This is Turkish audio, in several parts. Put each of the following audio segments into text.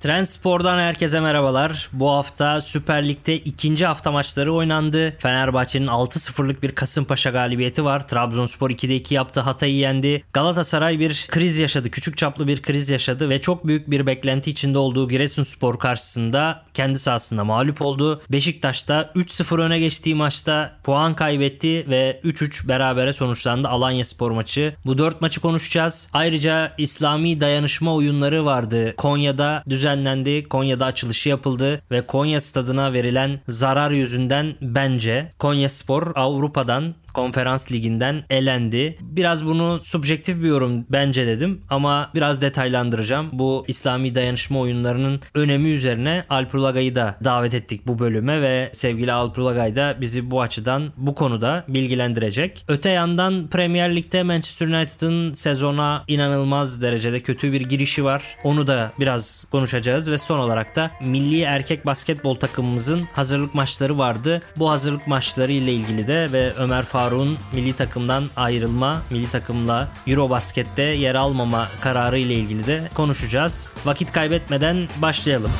Trendspor'dan herkese merhabalar. Bu hafta Süper Lig'de ikinci hafta maçları oynandı. Fenerbahçe'nin 6-0'lık bir Kasımpaşa galibiyeti var. Trabzonspor 2'de 2 yaptı. Hatay'ı yendi. Galatasaray bir kriz yaşadı. Küçük çaplı bir kriz yaşadı ve çok büyük bir beklenti içinde olduğu Giresunspor karşısında kendi sahasında mağlup oldu. Beşiktaş'ta 3-0 öne geçtiği maçta puan kaybetti ve 3-3 berabere sonuçlandı Alanya Spor maçı. Bu 4 maçı konuşacağız. Ayrıca İslami dayanışma oyunları vardı. Konya'da düzen düzenlendi. Konya'da açılışı yapıldı ve Konya stadına verilen zarar yüzünden bence Konya Spor Avrupa'dan konferans liginden elendi. Biraz bunu subjektif bir yorum bence dedim ama biraz detaylandıracağım. Bu İslami dayanışma oyunlarının önemi üzerine Alpulaga'yı da davet ettik bu bölüme ve sevgili Alpulagay da bizi bu açıdan bu konuda bilgilendirecek. Öte yandan Premier Lig'de Manchester United'ın sezona inanılmaz derecede kötü bir girişi var. Onu da biraz konuşacağız ve son olarak da milli erkek basketbol takımımızın hazırlık maçları vardı. Bu hazırlık maçları ile ilgili de ve Ömer Faruk Faruk'un milli takımdan ayrılma, milli takımla Eurobasket'te yer almama kararı ile ilgili de konuşacağız. Vakit kaybetmeden başlayalım.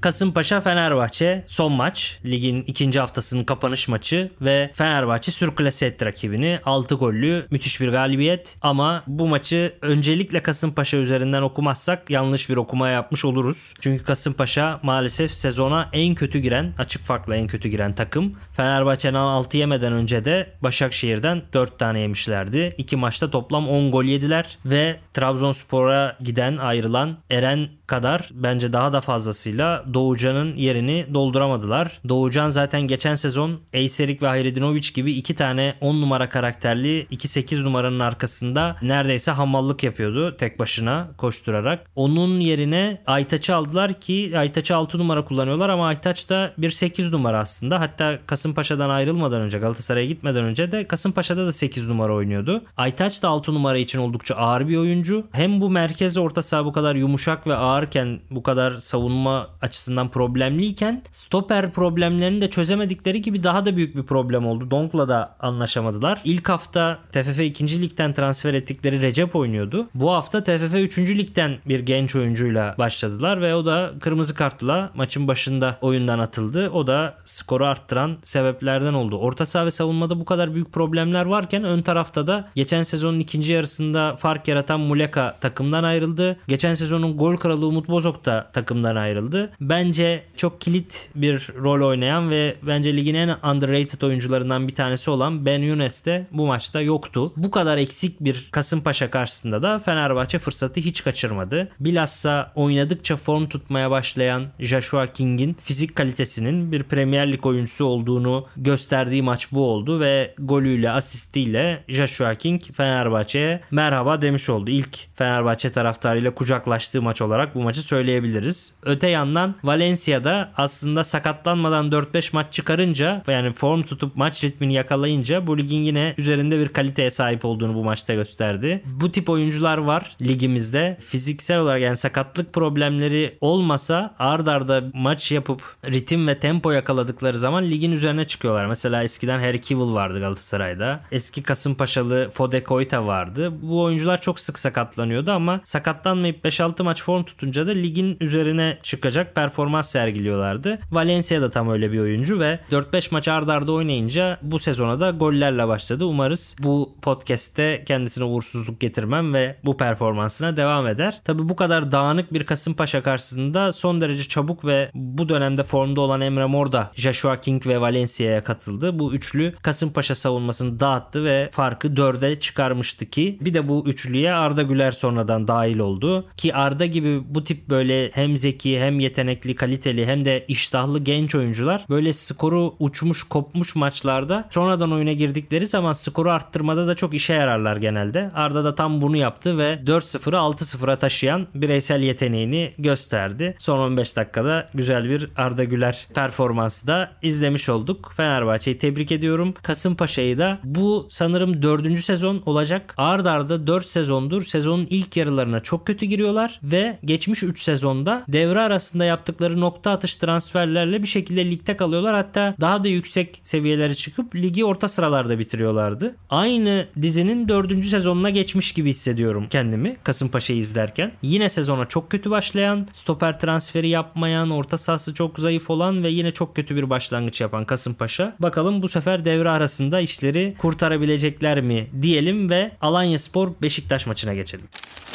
Kasımpaşa Fenerbahçe son maç. Ligin ikinci haftasının kapanış maçı ve Fenerbahçe sürklase etti rakibini. 6 gollü müthiş bir galibiyet ama bu maçı öncelikle Kasımpaşa üzerinden okumazsak yanlış bir okuma yapmış oluruz. Çünkü Kasımpaşa maalesef sezona en kötü giren, açık farkla en kötü giren takım. Fenerbahçe'nin 6 yemeden önce de Başakşehir'den 4 tane yemişlerdi. İki maçta toplam 10 gol yediler ve Trabzonspor'a giden ayrılan Eren kadar bence daha da fazlasıyla Doğucan'ın yerini dolduramadılar. Doğucan zaten geçen sezon Eyserik ve Hayredinovic gibi iki tane 10 numara karakterli 2-8 numaranın arkasında neredeyse hamallık yapıyordu tek başına koşturarak. Onun yerine Aytaç'ı aldılar ki Aytaç'ı 6 numara kullanıyorlar ama Aytaç da bir 8 numara aslında. Hatta Kasımpaşa'dan ayrılmadan önce Galatasaray'a gitmeden önce de Kasımpaşa'da da 8 numara oynuyordu. Aytaç da 6 numara için oldukça ağır bir oyuncu. Hem bu merkez orta saha bu kadar yumuşak ve ağırken bu kadar savunma açısından problemliyken stoper problemlerini de çözemedikleri gibi daha da büyük bir problem oldu. Donk'la da anlaşamadılar. İlk hafta TFF 2. Lig'den transfer ettikleri Recep oynuyordu. Bu hafta TFF 3. Lig'den bir genç oyuncuyla başladılar ve o da kırmızı kartla maçın başında oyundan atıldı. O da skoru arttıran sebeplerden oldu. Orta saha ve savunmada bu kadar büyük problemler varken ön tarafta da geçen sezonun ikinci yarısında fark yaratan Muleka takımdan ayrıldı. Geçen sezonun gol kralı Umut Bozok da takımdan ayrıldı bence çok kilit bir rol oynayan ve bence ligin en underrated oyuncularından bir tanesi olan Ben Younes de bu maçta yoktu. Bu kadar eksik bir Kasımpaşa karşısında da Fenerbahçe fırsatı hiç kaçırmadı. Bilhassa oynadıkça form tutmaya başlayan Joshua King'in fizik kalitesinin bir Premier Lig oyuncusu olduğunu gösterdiği maç bu oldu ve golüyle asistiyle Joshua King Fenerbahçe'ye merhaba demiş oldu. İlk Fenerbahçe taraftarıyla kucaklaştığı maç olarak bu maçı söyleyebiliriz. Öte yandan Valencia'da aslında sakatlanmadan 4-5 maç çıkarınca yani form tutup maç ritmini yakalayınca bu ligin yine üzerinde bir kaliteye sahip olduğunu bu maçta gösterdi. Bu tip oyuncular var ligimizde. Fiziksel olarak yani sakatlık problemleri olmasa ard arda maç yapıp ritim ve tempo yakaladıkları zaman ligin üzerine çıkıyorlar. Mesela eskiden Harry Kewell vardı Galatasaray'da. Eski Kasımpaşalı Fode Koita vardı. Bu oyuncular çok sık sakatlanıyordu ama sakatlanmayıp 5-6 maç form tutunca da ligin üzerine çıkacak performans sergiliyorlardı. Valencia da tam öyle bir oyuncu ve 4-5 maç ardarda arda oynayınca bu sezona da gollerle başladı. Umarız bu podcast'te kendisine uğursuzluk getirmem ve bu performansına devam eder. Tabi bu kadar dağınık bir Kasımpaşa karşısında son derece çabuk ve bu dönemde formda olan Emre Mor da Joshua King ve Valencia'ya katıldı. Bu üçlü Kasımpaşa savunmasını dağıttı ve farkı dörde çıkarmıştı ki bir de bu üçlüye Arda Güler sonradan dahil oldu. Ki Arda gibi bu tip böyle hem zeki hem yetenekli kaliteli hem de iştahlı genç oyuncular böyle skoru uçmuş kopmuş maçlarda sonradan oyuna girdikleri zaman skoru arttırmada da çok işe yararlar genelde. Arda da tam bunu yaptı ve 4-0'ı 6-0'a taşıyan bireysel yeteneğini gösterdi. Son 15 dakikada güzel bir Arda Güler performansı da izlemiş olduk. Fenerbahçe'yi tebrik ediyorum. Kasımpaşa'yı da bu sanırım 4. sezon olacak. Arda arda 4 sezondur sezonun ilk yarılarına çok kötü giriyorlar ve geçmiş 3 sezonda devre arasında yaptıkları nokta atış transferlerle bir şekilde ligde kalıyorlar. Hatta daha da yüksek seviyelere çıkıp ligi orta sıralarda bitiriyorlardı. Aynı dizinin 4. sezonuna geçmiş gibi hissediyorum kendimi Kasımpaşa'yı izlerken. Yine sezona çok kötü başlayan, stoper transferi yapmayan, orta sahası çok zayıf olan ve yine çok kötü bir başlangıç yapan Kasımpaşa. Bakalım bu sefer devre arasında işleri kurtarabilecekler mi diyelim ve Alanya Spor Beşiktaş maçına geçelim.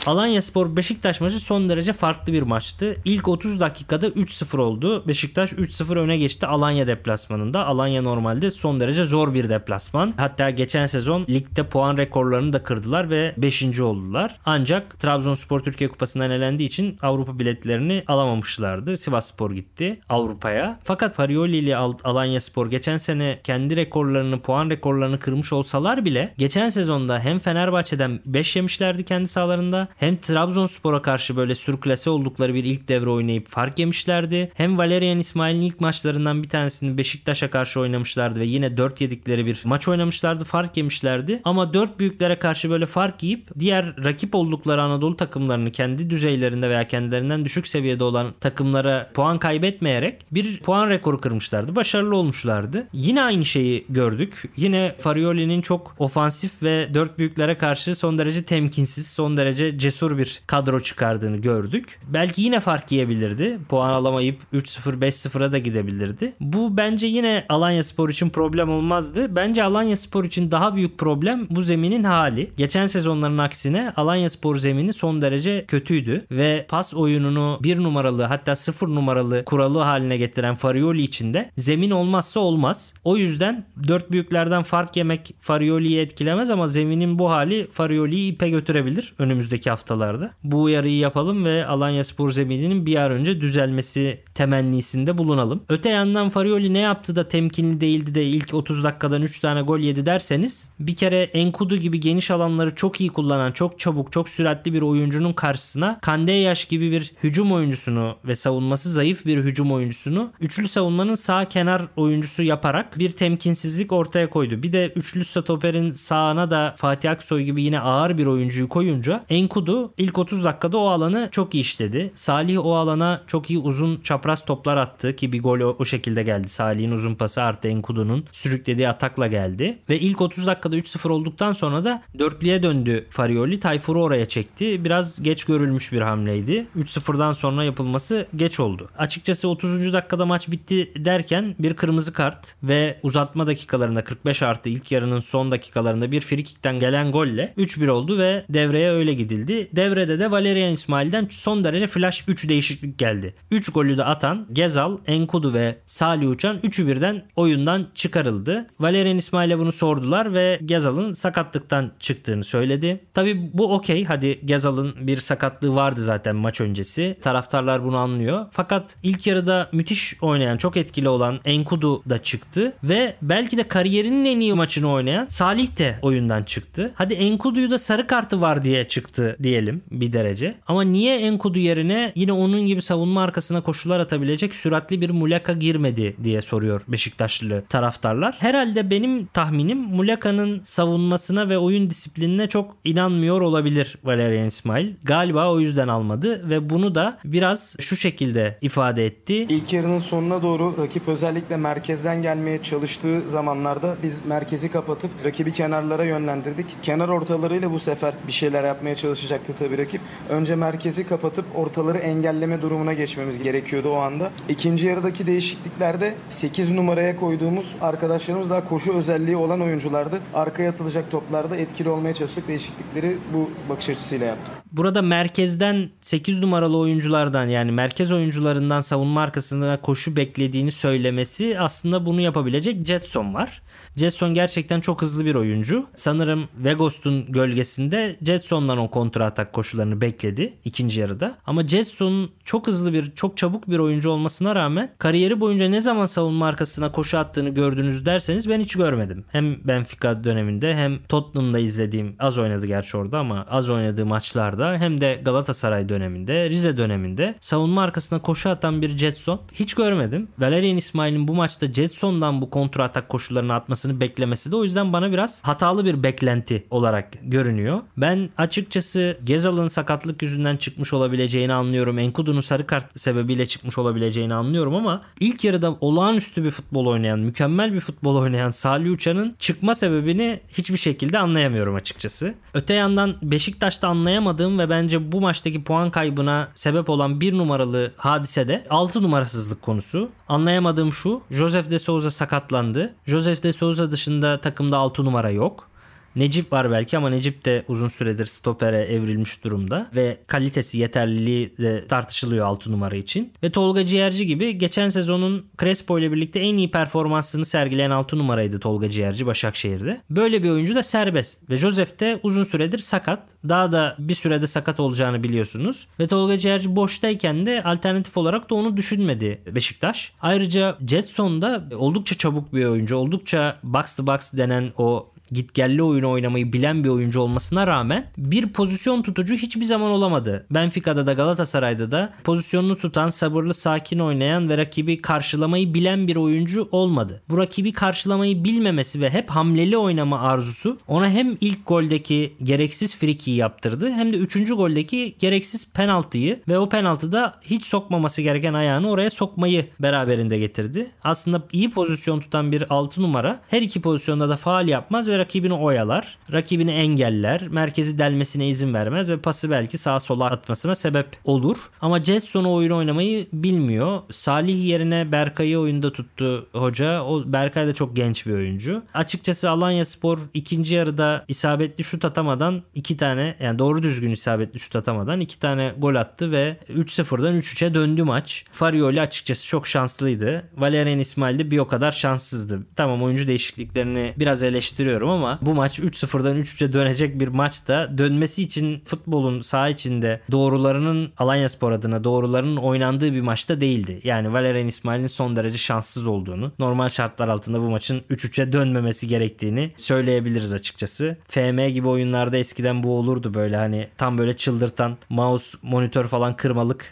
Alanya Spor Beşiktaş maçı son derece farklı bir maçtı. İlk 30 dakikada 3-0 oldu. Beşiktaş 3-0 öne geçti Alanya deplasmanında. Alanya normalde son derece zor bir deplasman. Hatta geçen sezon ligde puan rekorlarını da kırdılar ve 5. oldular. Ancak Trabzonspor Türkiye Kupası'ndan elendiği için Avrupa biletlerini alamamışlardı. Sivas Spor gitti Avrupa'ya. Fakat Farioli ile Alanya Spor geçen sene kendi rekorlarını, puan rekorlarını kırmış olsalar bile geçen sezonda hem Fenerbahçe'den 5 yemişlerdi kendi sahalarında hem Trabzonspor'a karşı böyle sürklase oldukları bir ilk devre oynayıp fark yemişlerdi. Hem Valerian İsmail'in ilk maçlarından bir tanesini Beşiktaş'a karşı oynamışlardı ve yine 4 yedikleri bir maç oynamışlardı. Fark yemişlerdi. Ama 4 büyüklere karşı böyle fark yiyip diğer rakip oldukları Anadolu takımlarını kendi düzeylerinde veya kendilerinden düşük seviyede olan takımlara puan kaybetmeyerek bir puan rekoru kırmışlardı. Başarılı olmuşlardı. Yine aynı şeyi gördük. Yine Farioli'nin çok ofansif ve 4 büyüklere karşı son derece temkinsiz, son derece cesur bir kadro çıkardığını gördük. Belki yine fark yiyebilirdi. Puan alamayıp 3-0 5-0'a da gidebilirdi. Bu bence yine Alanya Spor için problem olmazdı. Bence Alanya Spor için daha büyük problem bu zeminin hali. Geçen sezonların aksine Alanya Spor zemini son derece kötüydü ve pas oyununu bir numaralı hatta sıfır numaralı kuralı haline getiren Farioli için de zemin olmazsa olmaz. O yüzden dört büyüklerden fark yemek Farioli'yi etkilemez ama zeminin bu hali Farioli'yi ipe götürebilir önümüzdeki haftalarda. Bu uyarıyı yapalım ve Alanya Spor zemininin bir an önce düzelmesi temennisinde bulunalım. Öte yandan Farioli ne yaptı da temkinli değildi de ilk 30 dakikadan 3 tane gol yedi derseniz bir kere Enkudu gibi geniş alanları çok iyi kullanan, çok çabuk, çok süratli bir oyuncunun karşısına Kandeyaş gibi bir hücum oyuncusunu ve savunması zayıf bir hücum oyuncusunu üçlü savunmanın sağ kenar oyuncusu yaparak bir temkinsizlik ortaya koydu. Bir de üçlü stoperin sağına da Fatih Aksoy gibi yine ağır bir oyuncuyu koyunca Enkudu ilk 30 dakikada o alanı çok iyi işledi. Salih o alana çok iyi uzun çapraz toplar attı ki bir gol o, o şekilde geldi. Salih'in uzun pası artı Enkudu'nun sürüklediği atakla geldi. Ve ilk 30 dakikada 3-0 olduktan sonra da dörtlüye döndü Farioli. Tayfur'u oraya çekti. Biraz geç görülmüş bir hamleydi. 3-0'dan sonra yapılması geç oldu. Açıkçası 30. dakikada maç bitti derken bir kırmızı kart ve uzatma dakikalarında 45 artı ilk yarının son dakikalarında bir frikikten gelen golle 3-1 oldu ve devreye öyle gidildi. Devrede de Valerian İsmail'den son derece flash 3 değişiklik geldi. 3 golü de atan Gezal, Enkudu ve Salih Uçan 3'ü birden oyundan çıkarıldı. Valerian İsmail'e bunu sordular ve Gezal'ın sakatlıktan çıktığını söyledi. Tabi bu okey. Hadi Gezal'ın bir sakatlığı vardı zaten maç öncesi. Taraftarlar bunu anlıyor. Fakat ilk yarıda müthiş oynayan, çok etkili olan Enkudu da çıktı ve belki de kariyerinin en iyi maçını oynayan Salih de oyundan çıktı. Hadi Enkudu'yu da sarı kartı var diye çıktı diyelim bir derece. Ama niye Enkudu yerine yine onun gibi savunma arkasına koşular atabilecek süratli bir Muleka girmedi diye soruyor Beşiktaşlı taraftarlar. Herhalde benim tahminim Muleka'nın savunmasına ve oyun disiplinine çok inanmıyor olabilir Valerian İsmail. Galiba o yüzden almadı ve bunu da biraz şu şekilde ifade etti. İlk yarının sonuna doğru rakip özellikle merkezden gelmeye çalıştığı zamanlarda biz merkezi kapatıp rakibi kenarlara yönlendirdik. Kenar ortalarıyla bu sefer bir şeyler yapmaya çalıştık çalışacaktı tabii rakip. Önce merkezi kapatıp ortaları engelleme durumuna geçmemiz gerekiyordu o anda. İkinci yarıdaki değişikliklerde 8 numaraya koyduğumuz arkadaşlarımız daha koşu özelliği olan oyunculardı. Arkaya atılacak toplarda etkili olmaya çalıştık. Değişiklikleri bu bakış açısıyla yaptık. Burada merkezden 8 numaralı oyunculardan yani merkez oyuncularından savunma arkasında koşu beklediğini söylemesi aslında bunu yapabilecek Jetson var. Jetson gerçekten çok hızlı bir oyuncu. Sanırım Vegos'un gölgesinde Jetson'dan o kontra atak koşularını bekledi ikinci yarıda. Ama Jetson çok hızlı bir, çok çabuk bir oyuncu olmasına rağmen kariyeri boyunca ne zaman savunma arkasına koşu attığını gördünüz derseniz ben hiç görmedim. Hem Benfica döneminde hem Tottenham'da izlediğim az oynadı gerçi orada ama az oynadığı maçlarda hem de Galatasaray döneminde, Rize döneminde savunma arkasına koşu atan bir Jetson hiç görmedim. Valerian İsmail'in bu maçta Jetson'dan bu kontra atak koşularını atmasını beklemesi de o yüzden bana biraz hatalı bir beklenti olarak görünüyor. Ben açıkçası Gezal'ın sakatlık yüzünden çıkmış olabileceğini anlıyorum. Enkudu'nun sarı kart sebebiyle çıkmış olabileceğini anlıyorum ama ilk yarıda olağanüstü bir futbol oynayan, mükemmel bir futbol oynayan Salih Uçan'ın çıkma sebebini hiçbir şekilde anlayamıyorum açıkçası. Öte yandan Beşiktaş'ta anlayamadığım ve bence bu maçtaki puan kaybına sebep olan bir numaralı hadise de 6 numarasızlık konusu. Anlayamadığım şu. Joseph de Souza sakatlandı. Joseph de Souza dışında takımda 6 numara yok. Necip var belki ama Necip de uzun süredir stopere evrilmiş durumda ve kalitesi yeterliliği de tartışılıyor 6 numara için. Ve Tolga Ciğerci gibi geçen sezonun Crespo ile birlikte en iyi performansını sergileyen 6 numaraydı Tolga Ciğerci Başakşehir'de. Böyle bir oyuncu da serbest ve Joseph de uzun süredir sakat. Daha da bir sürede sakat olacağını biliyorsunuz. Ve Tolga Ciğerci boştayken de alternatif olarak da onu düşünmedi Beşiktaş. Ayrıca Jetson da oldukça çabuk bir oyuncu. Oldukça box to box denen o gitgelli oyunu oynamayı bilen bir oyuncu olmasına rağmen bir pozisyon tutucu hiçbir zaman olamadı. Benfica'da da Galatasaray'da da pozisyonunu tutan, sabırlı, sakin oynayan ve rakibi karşılamayı bilen bir oyuncu olmadı. Bu rakibi karşılamayı bilmemesi ve hep hamleli oynama arzusu ona hem ilk goldeki gereksiz frikiyi yaptırdı hem de üçüncü goldeki gereksiz penaltıyı ve o penaltıda hiç sokmaması gereken ayağını oraya sokmayı beraberinde getirdi. Aslında iyi pozisyon tutan bir 6 numara her iki pozisyonda da faal yapmaz ve rakibini oyalar. Rakibini engeller. Merkezi delmesine izin vermez ve pası belki sağa sola atmasına sebep olur. Ama Jetson'u oyun oynamayı bilmiyor. Salih yerine Berkay'ı oyunda tuttu hoca. O Berkay da çok genç bir oyuncu. Açıkçası Alanya Spor ikinci yarıda isabetli şut atamadan iki tane yani doğru düzgün isabetli şut atamadan iki tane gol attı ve 3-0'dan 3-3'e döndü maç. Farioli açıkçası çok şanslıydı. Valerian İsmail de bir o kadar şanssızdı. Tamam oyuncu değişikliklerini biraz eleştiriyorum ama bu maç 3-0'dan 3-3'e dönecek bir maçta dönmesi için futbolun saha içinde doğrularının Alanya Spor adına doğrularının oynandığı bir maçta değildi. Yani Valerian İsmail'in son derece şanssız olduğunu, normal şartlar altında bu maçın 3-3'e dönmemesi gerektiğini söyleyebiliriz açıkçası. FM gibi oyunlarda eskiden bu olurdu böyle hani tam böyle çıldırtan mouse, monitör falan kırmalık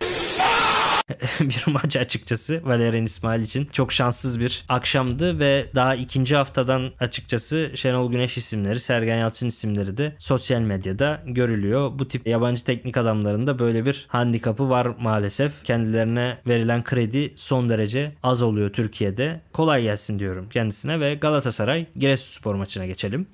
bir maç açıkçası Valerian İsmail için. Çok şanssız bir akşamdı ve daha ikinci haftadan açıkçası Şenol Güneş isimleri, Sergen Yalçın isimleri de sosyal medyada görülüyor. Bu tip yabancı teknik adamların da böyle bir handikapı var maalesef. Kendilerine verilen kredi son derece az oluyor Türkiye'de. Kolay gelsin diyorum kendisine ve Galatasaray Giresunspor maçına geçelim.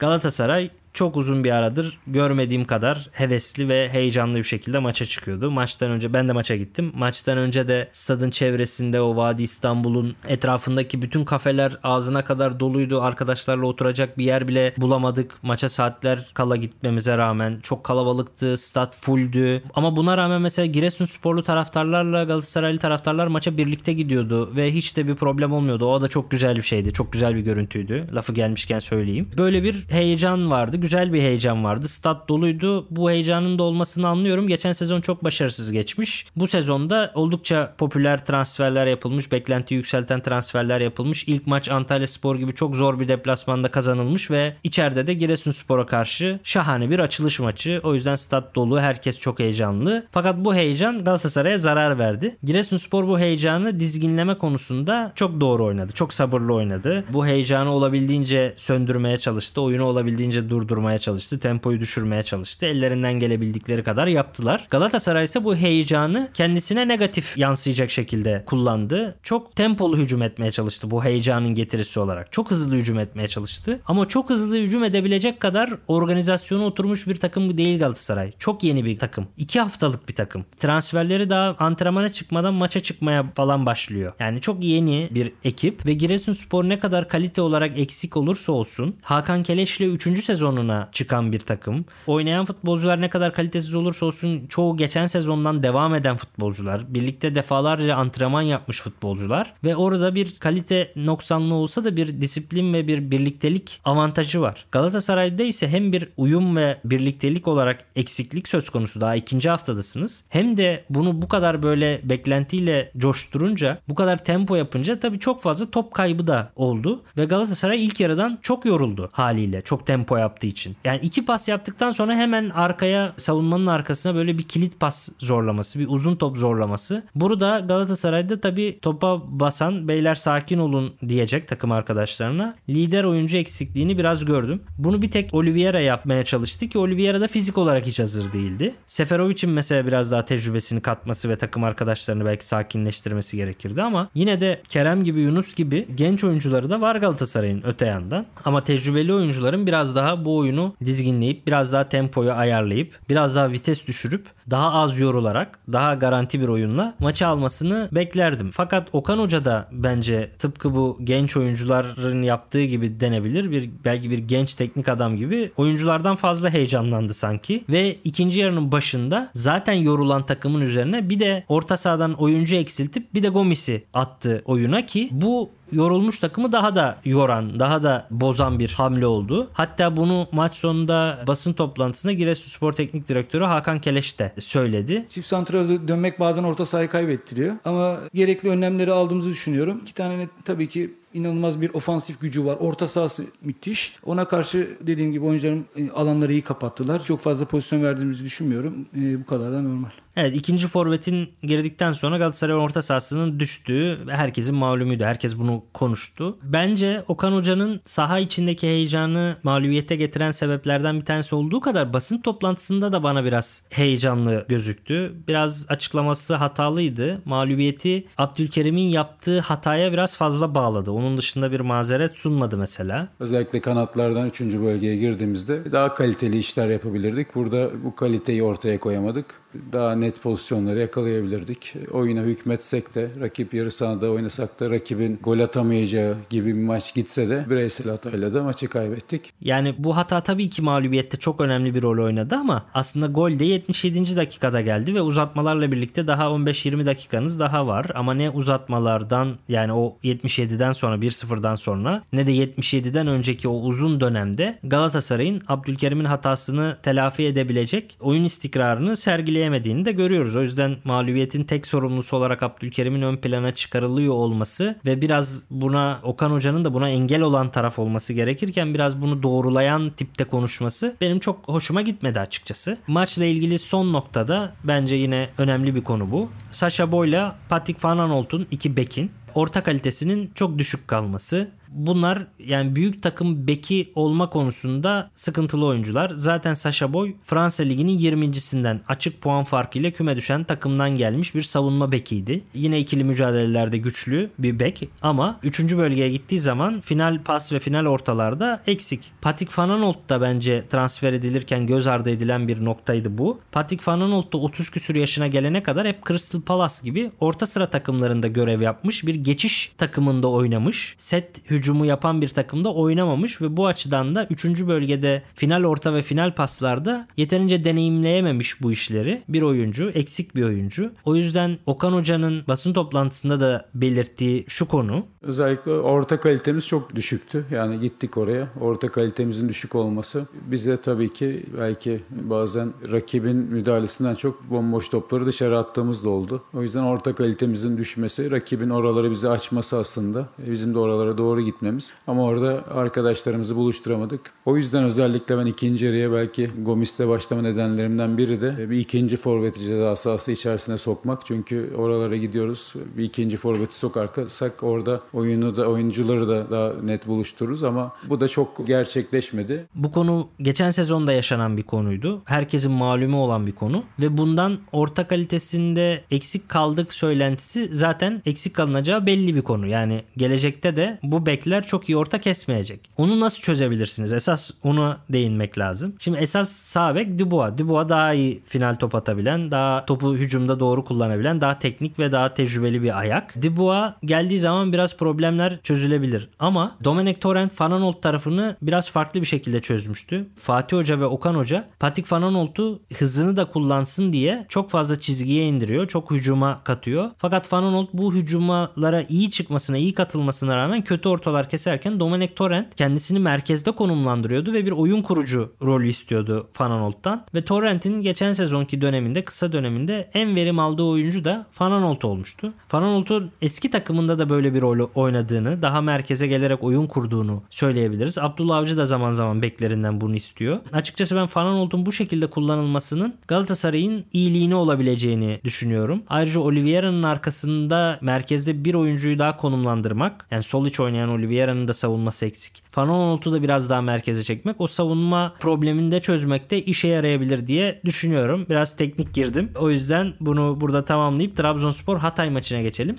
Galatasaray çok uzun bir aradır görmediğim kadar hevesli ve heyecanlı bir şekilde maça çıkıyordu. Maçtan önce ben de maça gittim. Maçtan önce de stadın çevresinde o Vadi İstanbul'un etrafındaki bütün kafeler ağzına kadar doluydu. Arkadaşlarla oturacak bir yer bile bulamadık. Maça saatler kala gitmemize rağmen çok kalabalıktı. Stat fulldü. Ama buna rağmen mesela Giresunsporlu taraftarlarla Galatasaraylı taraftarlar maça birlikte gidiyordu ve hiç de bir problem olmuyordu. O da çok güzel bir şeydi. Çok güzel bir görüntüydü. Lafı gelmişken söyleyeyim. Böyle bir heyecan vardı güzel bir heyecan vardı. Stat doluydu. Bu heyecanın da olmasını anlıyorum. Geçen sezon çok başarısız geçmiş. Bu sezonda oldukça popüler transferler yapılmış. Beklenti yükselten transferler yapılmış. İlk maç Antalya Spor gibi çok zor bir deplasmanda kazanılmış ve içeride de Giresunspor'a karşı şahane bir açılış maçı. O yüzden stat dolu. Herkes çok heyecanlı. Fakat bu heyecan Galatasaray'a zarar verdi. Giresunspor bu heyecanı dizginleme konusunda çok doğru oynadı. Çok sabırlı oynadı. Bu heyecanı olabildiğince söndürmeye çalıştı. Oyunu olabildiğince durdu durdurmaya çalıştı. Tempoyu düşürmeye çalıştı. Ellerinden gelebildikleri kadar yaptılar. Galatasaray ise bu heyecanı kendisine negatif yansıyacak şekilde kullandı. Çok tempolu hücum etmeye çalıştı bu heyecanın getirisi olarak. Çok hızlı hücum etmeye çalıştı. Ama çok hızlı hücum edebilecek kadar organizasyonu oturmuş bir takım değil Galatasaray. Çok yeni bir takım. İki haftalık bir takım. Transferleri daha antrenmana çıkmadan maça çıkmaya falan başlıyor. Yani çok yeni bir ekip ve Giresunspor ne kadar kalite olarak eksik olursa olsun Hakan Keleş'le 3. sezonuna çıkan bir takım. Oynayan futbolcular ne kadar kalitesiz olursa olsun çoğu geçen sezondan devam eden futbolcular. Birlikte defalarca antrenman yapmış futbolcular ve orada bir kalite noksanlığı olsa da bir disiplin ve bir birliktelik avantajı var. Galatasaray'da ise hem bir uyum ve birliktelik olarak eksiklik söz konusu daha ikinci haftadasınız. Hem de bunu bu kadar böyle beklentiyle coşturunca bu kadar tempo yapınca tabii çok fazla top kaybı da oldu ve Galatasaray ilk yarıdan çok yoruldu haliyle çok tempo yaptığı için. Yani iki pas yaptıktan sonra hemen arkaya savunmanın arkasına böyle bir kilit pas zorlaması, bir uzun top zorlaması. Burada Galatasaray'da tabii topa basan beyler sakin olun diyecek takım arkadaşlarına. Lider oyuncu eksikliğini biraz gördüm. Bunu bir tek Oliveira yapmaya çalıştı ki Oliveira da fizik olarak hiç hazır değildi. Seferovic'in mesela biraz daha tecrübesini katması ve takım arkadaşlarını belki sakinleştirmesi gerekirdi ama yine de Kerem gibi Yunus gibi genç oyuncuları da var Galatasaray'ın öte yandan. Ama tecrübeli oyuncuların biraz daha bu oyunu dizginleyip biraz daha tempoyu ayarlayıp biraz daha vites düşürüp daha az yorularak daha garanti bir oyunla maçı almasını beklerdim. Fakat Okan Hoca da bence tıpkı bu genç oyuncuların yaptığı gibi denebilir. Bir belki bir genç teknik adam gibi oyunculardan fazla heyecanlandı sanki ve ikinci yarının başında zaten yorulan takımın üzerine bir de orta sahadan oyuncu eksiltip bir de Gomis'i attı oyuna ki bu yorulmuş takımı daha da yoran, daha da bozan bir hamle oldu. Hatta bunu maç sonunda basın toplantısında Giresunspor Teknik Direktörü Hakan Keleş de söyledi. Çift santrala dönmek bazen orta sahayı kaybettiriyor. Ama gerekli önlemleri aldığımızı düşünüyorum. İki tane tabii ki inanılmaz bir ofansif gücü var. Orta sahası müthiş. Ona karşı dediğim gibi oyuncuların e, alanları iyi kapattılar. Çok fazla pozisyon verdiğimizi düşünmüyorum. E, bu kadar da normal. Evet ikinci forvetin girdikten sonra Galatasaray orta sahasının düştüğü herkesin malumuydu. Herkes bunu konuştu. Bence Okan Hoca'nın saha içindeki heyecanı mağlubiyete getiren sebeplerden bir tanesi olduğu kadar basın toplantısında da bana biraz heyecanlı gözüktü. Biraz açıklaması hatalıydı. Mağlubiyeti Abdülkerim'in yaptığı hataya biraz fazla bağladı. Onun dışında bir mazeret sunmadı mesela. Özellikle kanatlardan 3. bölgeye girdiğimizde daha kaliteli işler yapabilirdik. Burada bu kaliteyi ortaya koyamadık. Daha net pozisyonları yakalayabilirdik. Oyuna hükmetsek de rakip yarı sahada oynasak da rakibin gol atamayacağı gibi bir maç gitse de bireysel hatayla da maçı kaybettik. Yani bu hata tabii ki mağlubiyette çok önemli bir rol oynadı ama aslında gol de 77. dakikada geldi ve uzatmalarla birlikte daha 15-20 dakikanız daha var. Ama ne uzatmalardan yani o 77'den sonra 1-0'dan sonra ne de 77'den önceki o uzun dönemde Galatasaray'ın Abdülkerim'in hatasını telafi edebilecek oyun istikrarını sergileyemediğini de görüyoruz. O yüzden mağlubiyetin tek sorumlusu olarak Abdülkerim'in ön plana çıkarılıyor olması ve biraz buna Okan Hoca'nın da buna engel olan taraf olması gerekirken biraz bunu doğrulayan tipte konuşması benim çok hoşuma gitmedi açıkçası. Maçla ilgili son noktada bence yine önemli bir konu bu. Sasha Boy'la Patrick Van Aanholt'un iki bekin orta kalitesinin çok düşük kalması. Bunlar yani büyük takım beki olma konusunda sıkıntılı oyuncular. Zaten Sasha Boy Fransa Ligi'nin 20.sinden açık puan farkıyla küme düşen takımdan gelmiş bir savunma bekiydi. Yine ikili mücadelelerde güçlü bir bek ama 3. bölgeye gittiği zaman final pas ve final ortalarda eksik. Patrick Van Aanholt da bence transfer edilirken göz ardı edilen bir noktaydı bu. Patrick Van Aanholt da 30 küsur yaşına gelene kadar hep Crystal Palace gibi orta sıra takımlarında görev yapmış bir geçiş takımında oynamış. Set hücumu yapan bir takımda oynamamış ve bu açıdan da 3. bölgede final orta ve final paslarda yeterince deneyimleyememiş bu işleri. Bir oyuncu, eksik bir oyuncu. O yüzden Okan Hoca'nın basın toplantısında da belirttiği şu konu. Özellikle orta kalitemiz çok düşüktü. Yani gittik oraya. Orta kalitemizin düşük olması bize tabii ki belki bazen rakibin müdahalesinden çok bomboş topları dışarı attığımız da oldu. O yüzden orta kalitemizin düşmesi, rakibin oraları bize açması aslında bizim de oralara doğru gitmemiz. Ama orada arkadaşlarımızı buluşturamadık. O yüzden özellikle ben ikinci yarıya belki Gomis'te başlama nedenlerimden biri de bir ikinci forveti ceza sahası içerisine sokmak. Çünkü oralara gidiyoruz. Bir ikinci forveti sokarsak orada oyunu da oyuncuları da daha net buluştururuz ama bu da çok gerçekleşmedi. Bu konu geçen sezonda yaşanan bir konuydu. Herkesin malumu olan bir konu ve bundan orta kalitesinde eksik kaldık söylentisi zaten eksik kalınacağı belli bir konu. Yani gelecekte de bu bekler çok iyi orta kesmeyecek. Onu nasıl çözebilirsiniz? Esas ona değinmek lazım. Şimdi esas sağ bek Dubois. Dubois daha iyi final top atabilen, daha topu hücumda doğru kullanabilen, daha teknik ve daha tecrübeli bir ayak. Dubois geldiği zaman biraz problemler çözülebilir. Ama Dominic Torrent Fananolt tarafını biraz farklı bir şekilde çözmüştü. Fatih Hoca ve Okan Hoca Patik Fananolt'u hızını da kullansın diye çok fazla çizgiye indiriyor. Çok hücuma katıyor. Fakat Fananolt bu hücumalara iyi çıkmasına, iyi katılmasına rağmen kötü ortalar keserken Dominic Torrent kendisini merkezde konumlandırıyordu ve bir oyun kurucu rolü istiyordu Fananolt'tan. Ve Torrent'in geçen sezonki döneminde, kısa döneminde en verim aldığı oyuncu da Fananolt olmuştu. Fananolt'un eski takımında da böyle bir rol oynadığını, daha merkeze gelerek oyun kurduğunu söyleyebiliriz. Abdullah Avcı da zaman zaman beklerinden bunu istiyor. Açıkçası ben Fananolt'un bu şekilde kullanılmasının Galatasaray'ın iyiliğini olabileceğini düşünüyorum. Ayrıca Oliveira'nın arkasında merkezde bir oyuncuyu daha konumlandırmak, yani sol iç oynayan Oliveira'nın da savunması eksik. Fananolt'u da biraz daha merkeze çekmek o savunma problemini de çözmekte işe yarayabilir diye düşünüyorum. Biraz teknik girdim. O yüzden bunu burada tamamlayıp Trabzonspor Hatay maçına geçelim.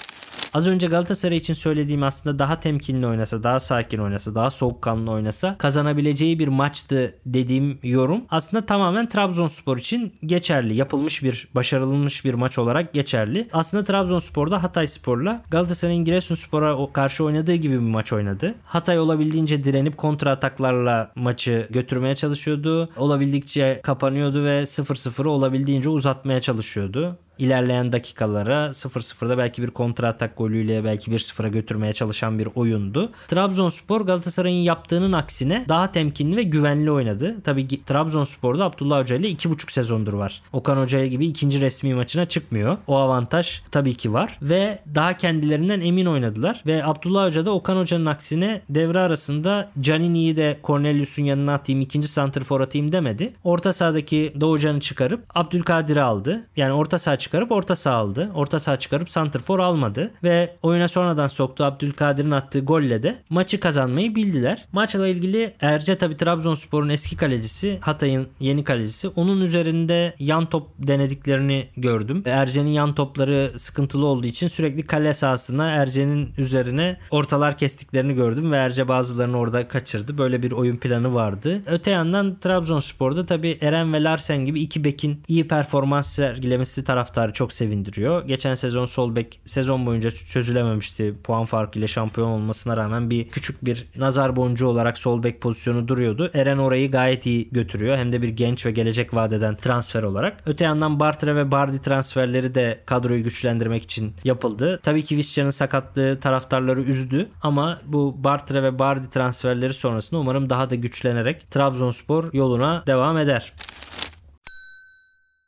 Az önce Galatasaray için söylediğim aslında daha temkinli oynasa, daha sakin oynasa, daha soğukkanlı oynasa kazanabileceği bir maçtı dediğim yorum aslında tamamen Trabzonspor için geçerli. Yapılmış bir, başarılmış bir maç olarak geçerli. Aslında Trabzonspor'da Hatay Spor'la Galatasaray'ın Giresunspor'a karşı oynadığı gibi bir maç oynadı. Hatay olabildiğince direnip kontra ataklarla maçı götürmeye çalışıyordu. Olabildikçe kapanıyordu ve 0-0'ı olabildiğince uzatmaya çalışıyordu ilerleyen dakikalara 0-0'da belki bir kontra atak golüyle belki 1-0'a götürmeye çalışan bir oyundu. Trabzonspor Galatasaray'ın yaptığının aksine daha temkinli ve güvenli oynadı. Tabii Trabzonspor'da Abdullah Hoca ile 2,5 sezondur var. Okan Hoca gibi ikinci resmi maçına çıkmıyor. O avantaj tabii ki var ve daha kendilerinden emin oynadılar ve Abdullah Hoca da Okan Hoca'nın aksine devre arasında Canini'yi de Cornelius'un yanına atayım ikinci santrfor atayım demedi. Orta sahadaki Doğucan'ı çıkarıp Abdülkadir'i aldı. Yani orta saha çıkarıp orta saha aldı. Orta saha çıkarıp santrfor almadı ve oyuna sonradan soktu Abdülkadir'in attığı golle de maçı kazanmayı bildiler. Maçla ilgili Erce tabi Trabzonspor'un eski kalecisi Hatay'ın yeni kalecisi. Onun üzerinde yan top denediklerini gördüm. Erce'nin yan topları sıkıntılı olduğu için sürekli kale sahasına Erce'nin üzerine ortalar kestiklerini gördüm ve Erce bazılarını orada kaçırdı. Böyle bir oyun planı vardı. Öte yandan Trabzonspor'da tabi Eren ve Larsen gibi iki bekin iyi performans sergilemesi taraftarı çok sevindiriyor. Geçen sezon sol bek sezon boyunca çözülememişti. Puan farkıyla şampiyon olmasına rağmen bir küçük bir nazar boncuğu olarak sol bek pozisyonu duruyordu. Eren orayı gayet iyi götürüyor. Hem de bir genç ve gelecek vadeden transfer olarak. Öte yandan Bartra ve Bardi transferleri de kadroyu güçlendirmek için yapıldı. Tabii ki Visca'nın sakatlığı taraftarları üzdü ama bu Bartra ve Bardi transferleri sonrasında umarım daha da güçlenerek Trabzonspor yoluna devam eder.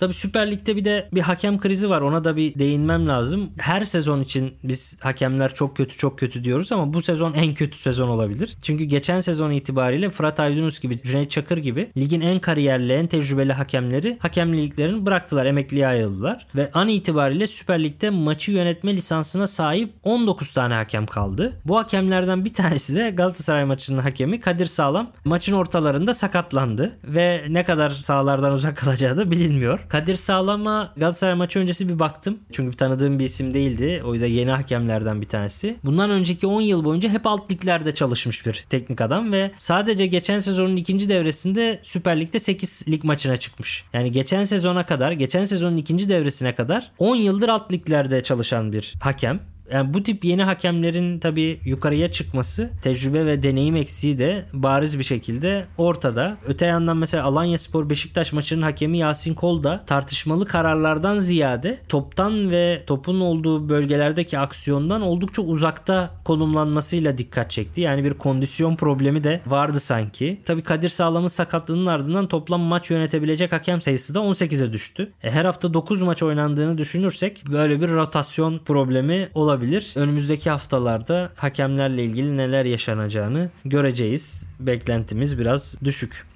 Tabii Süper Lig'de bir de bir hakem krizi var. Ona da bir değinmem lazım. Her sezon için biz hakemler çok kötü çok kötü diyoruz ama bu sezon en kötü sezon olabilir. Çünkü geçen sezon itibariyle Fırat Aydınus gibi, Cüneyt Çakır gibi ligin en kariyerli, en tecrübeli hakemleri hakemliklerini bıraktılar, emekliye ayrıldılar. Ve an itibariyle Süper Lig'de maçı yönetme lisansına sahip 19 tane hakem kaldı. Bu hakemlerden bir tanesi de Galatasaray maçının hakemi Kadir Sağlam maçın ortalarında sakatlandı ve ne kadar sahalardan uzak kalacağı da bilinmiyor. Kadir Sağlam'a Galatasaray maçı öncesi bir baktım. Çünkü tanıdığım bir isim değildi. O da yeni hakemlerden bir tanesi. Bundan önceki 10 yıl boyunca hep alt liglerde çalışmış bir teknik adam ve sadece geçen sezonun ikinci devresinde Süper Lig'de 8 lig maçına çıkmış. Yani geçen sezona kadar, geçen sezonun ikinci devresine kadar 10 yıldır alt liglerde çalışan bir hakem yani bu tip yeni hakemlerin tabii yukarıya çıkması tecrübe ve deneyim eksiği de bariz bir şekilde ortada. Öte yandan mesela Alanya Spor Beşiktaş maçının hakemi Yasin Kol da tartışmalı kararlardan ziyade toptan ve topun olduğu bölgelerdeki aksiyondan oldukça uzakta konumlanmasıyla dikkat çekti. Yani bir kondisyon problemi de vardı sanki. Tabii Kadir Sağlam'ın sakatlığının ardından toplam maç yönetebilecek hakem sayısı da 18'e düştü. E, her hafta 9 maç oynandığını düşünürsek böyle bir rotasyon problemi olabilir olabilir. Önümüzdeki haftalarda hakemlerle ilgili neler yaşanacağını göreceğiz. Beklentimiz biraz düşük.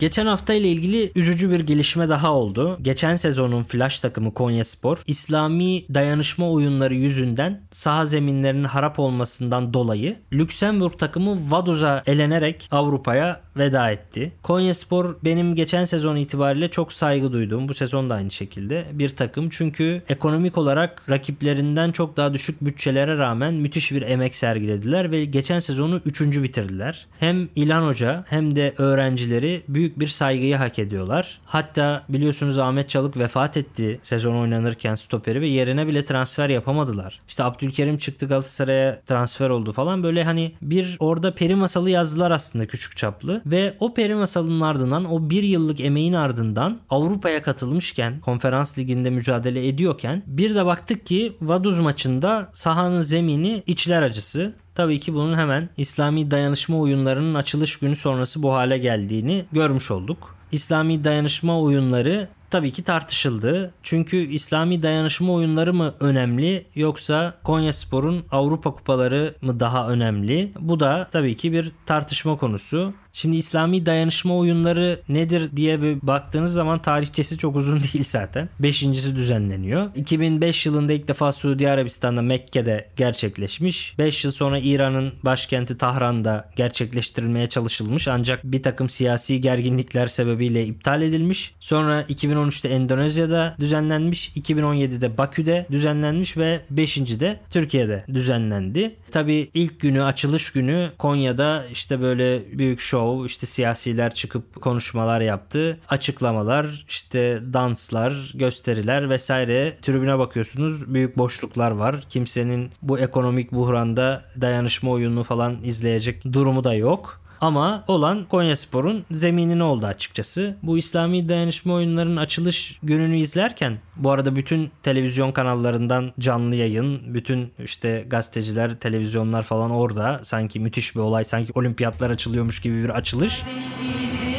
Geçen hafta ile ilgili üzücü bir gelişme daha oldu. Geçen sezonun flash takımı Konyaspor İslami dayanışma oyunları yüzünden saha zeminlerinin harap olmasından dolayı Lüksemburg takımı Vaduz'a elenerek Avrupa'ya veda etti. Konyaspor benim geçen sezon itibariyle çok saygı duyduğum bu sezon da aynı şekilde bir takım. Çünkü ekonomik olarak rakiplerinden çok daha düşük bütçelere rağmen müthiş bir emek sergilediler ve geçen sezonu 3. bitirdiler. Hem İlhan Hoca hem de öğrencileri büyük bir saygıyı hak ediyorlar. Hatta biliyorsunuz Ahmet Çalık vefat etti sezon oynanırken stoperi ve yerine bile transfer yapamadılar. İşte Abdülkerim çıktı Galatasaray'a transfer oldu falan böyle hani bir orada peri masalı yazdılar aslında küçük çaplı. Ve o peri masalının ardından o bir yıllık emeğin ardından Avrupa'ya katılmışken konferans liginde mücadele ediyorken bir de baktık ki Vaduz maçında sahanın zemini içler acısı. Tabii ki bunun hemen İslami dayanışma oyunlarının açılış günü sonrası bu hale geldiğini görmüş olduk. İslami dayanışma oyunları tabii ki tartışıldı. Çünkü İslami dayanışma oyunları mı önemli yoksa Konyaspor'un Avrupa kupaları mı daha önemli? Bu da tabii ki bir tartışma konusu. Şimdi İslami dayanışma oyunları nedir diye bir baktığınız zaman tarihçesi çok uzun değil zaten. Beşincisi düzenleniyor. 2005 yılında ilk defa Suudi Arabistan'da Mekke'de gerçekleşmiş. 5 yıl sonra İran'ın başkenti Tahran'da gerçekleştirilmeye çalışılmış ancak bir takım siyasi gerginlikler sebebiyle iptal edilmiş. Sonra 2013'te Endonezya'da düzenlenmiş, 2017'de Bakü'de düzenlenmiş ve 5. de Türkiye'de düzenlendi. Tabii ilk günü açılış günü Konya'da işte böyle büyük show show işte siyasiler çıkıp konuşmalar yaptı. Açıklamalar işte danslar gösteriler vesaire tribüne bakıyorsunuz büyük boşluklar var. Kimsenin bu ekonomik buhranda dayanışma oyununu falan izleyecek durumu da yok. Ama olan Konyaspor'un zeminini oldu açıkçası. Bu İslami dayanışma oyunlarının açılış gününü izlerken bu arada bütün televizyon kanallarından canlı yayın, bütün işte gazeteciler, televizyonlar falan orada. Sanki müthiş bir olay, sanki olimpiyatlar açılıyormuş gibi bir açılış. ve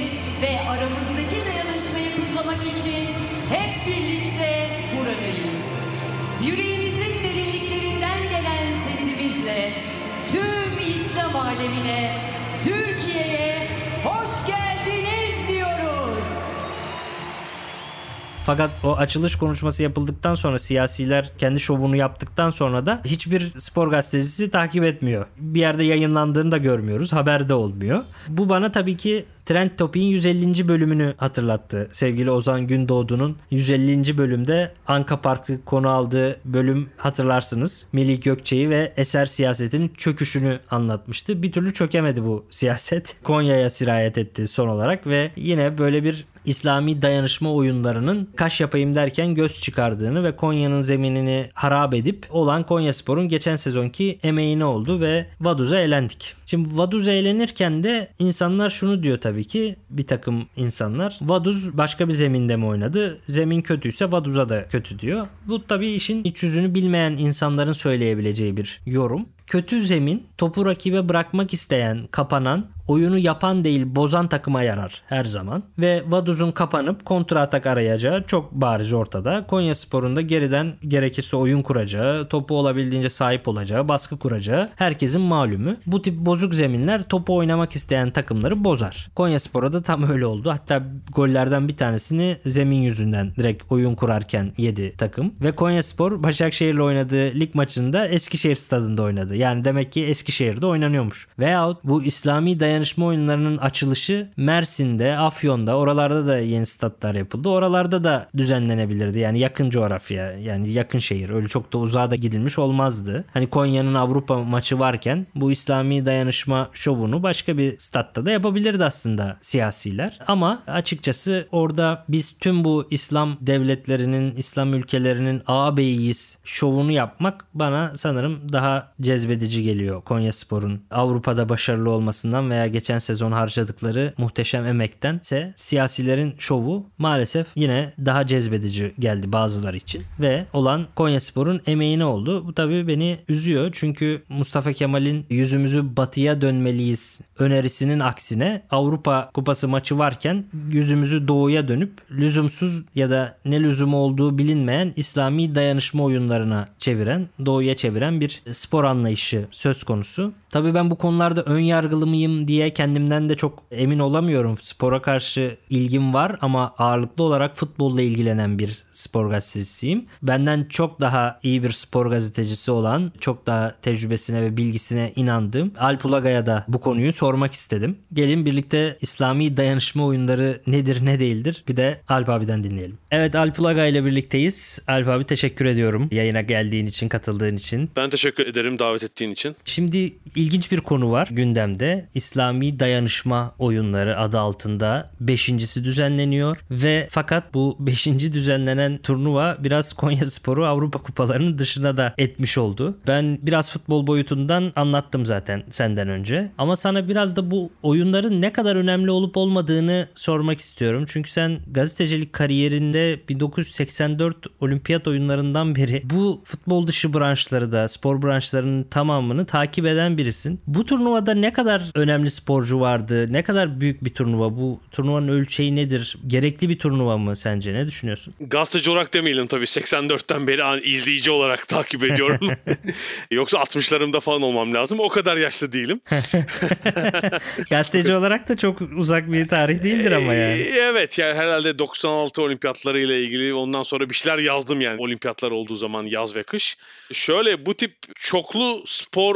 Fakat o açılış konuşması yapıldıktan sonra siyasiler kendi şovunu yaptıktan sonra da hiçbir spor gazetecisi takip etmiyor. Bir yerde yayınlandığını da görmüyoruz. Haberde olmuyor. Bu bana tabii ki Trend Topik'in 150. bölümünü hatırlattı. Sevgili Ozan Gündoğdu'nun 150. bölümde Anka Park'ı konu aldığı bölüm hatırlarsınız. Melih Gökçe'yi ve eser siyasetinin çöküşünü anlatmıştı. Bir türlü çökemedi bu siyaset. Konya'ya sirayet etti son olarak ve yine böyle bir İslami dayanışma oyunlarının kaş yapayım derken göz çıkardığını ve Konya'nın zeminini harap edip olan Konyaspor'un geçen sezonki emeğini oldu ve Vaduz'a elendik. Şimdi Vaduz eğlenirken de insanlar şunu diyor tabii ki bir takım insanlar. Vaduz başka bir zeminde mi oynadı? Zemin kötüyse Vaduz'a da kötü diyor. Bu tabii işin iç yüzünü bilmeyen insanların söyleyebileceği bir yorum. Kötü zemin topu rakibe bırakmak isteyen, kapanan, oyunu yapan değil bozan takıma yarar her zaman. Ve Vaduz'un kapanıp kontra atak arayacağı çok bariz ortada. Konya Spor'un da geriden gerekirse oyun kuracağı, topu olabildiğince sahip olacağı, baskı kuracağı herkesin malumu. Bu tip bozuk zeminler topu oynamak isteyen takımları bozar. Konya Spor'a da tam öyle oldu. Hatta gollerden bir tanesini zemin yüzünden direkt oyun kurarken yedi takım. Ve Konya Spor Başakşehir'le oynadığı lig maçında Eskişehir stadında oynadı. Yani demek ki Eskişehir'de oynanıyormuş. Veyahut bu İslami dayanışma oyunlarının açılışı Mersin'de, Afyon'da, oralarda da yeni statlar yapıldı. Oralarda da düzenlenebilirdi. Yani yakın coğrafya, yani yakın şehir. Öyle çok da uzağa da gidilmiş olmazdı. Hani Konya'nın Avrupa maçı varken bu İslami dayanışma şovunu başka bir statta da yapabilirdi aslında siyasiler. Ama açıkçası orada biz tüm bu İslam devletlerinin, İslam ülkelerinin ağabeyiyiz şovunu yapmak bana sanırım daha cezbedici geliyor Konya Spor'un Avrupa'da başarılı olmasından veya geçen sezon harcadıkları muhteşem emektense siyasilerin şovu maalesef yine daha cezbedici geldi bazıları için. Ve olan Konya Spor'un emeğine oldu. Bu tabii beni üzüyor. Çünkü Mustafa Kemal'in yüzümüzü batıya dönmeliyiz önerisinin aksine Avrupa Kupası maçı varken yüzümüzü doğuya dönüp lüzumsuz ya da ne lüzumu olduğu bilinmeyen İslami dayanışma oyunlarına çeviren, doğuya çeviren bir spor anlayışı söz konusu. Tabii ben bu konularda ön yargılı mıyım diye kendimden de çok emin olamıyorum. Spora karşı ilgim var ama ağırlıklı olarak futbolla ilgilenen bir spor gazetecisiyim. Benden çok daha iyi bir spor gazetecisi olan, çok daha tecrübesine ve bilgisine inandığım Alp Ulagay'a da bu konuyu sormak istedim. Gelin birlikte İslami dayanışma oyunları nedir ne değildir bir de Alp abiden dinleyelim. Evet Alp Ulagay ile birlikteyiz. Alp abi teşekkür ediyorum yayına geldiğin için, katıldığın için. Ben teşekkür ederim davet ettiğin için. Şimdi ilginç bir konu var gündemde. İslami dayanışma oyunları adı altında beşincisi düzenleniyor ve fakat bu beşinci düzenlenen turnuva biraz Konya Sporu Avrupa kupalarının dışına da etmiş oldu. Ben biraz futbol boyutundan anlattım zaten senden önce. Ama sana biraz da bu oyunların ne kadar önemli olup olmadığını sormak istiyorum. Çünkü sen gazetecilik kariyerinde 1984 olimpiyat oyunlarından beri bu futbol dışı branşları da spor branşlarının tamamını takip eden birisin. Bu turnuvada ne kadar önemli sporcu vardı? Ne kadar büyük bir turnuva? Bu turnuvanın ölçeği nedir? Gerekli bir turnuva mı sence? Ne düşünüyorsun? Gazeteci olarak demeyelim tabii. 84'ten beri an- izleyici olarak takip ediyorum. Yoksa 60'larımda falan olmam lazım. O kadar yaşlı değilim. Gazeteci olarak da çok uzak bir tarih değildir ama yani. Ee, Evet yani herhalde 96 olimpiyatları ile ilgili ondan sonra bir şeyler yazdım yani olimpiyatlar olduğu zaman yaz ve kış. Şöyle bu tip çoklu spor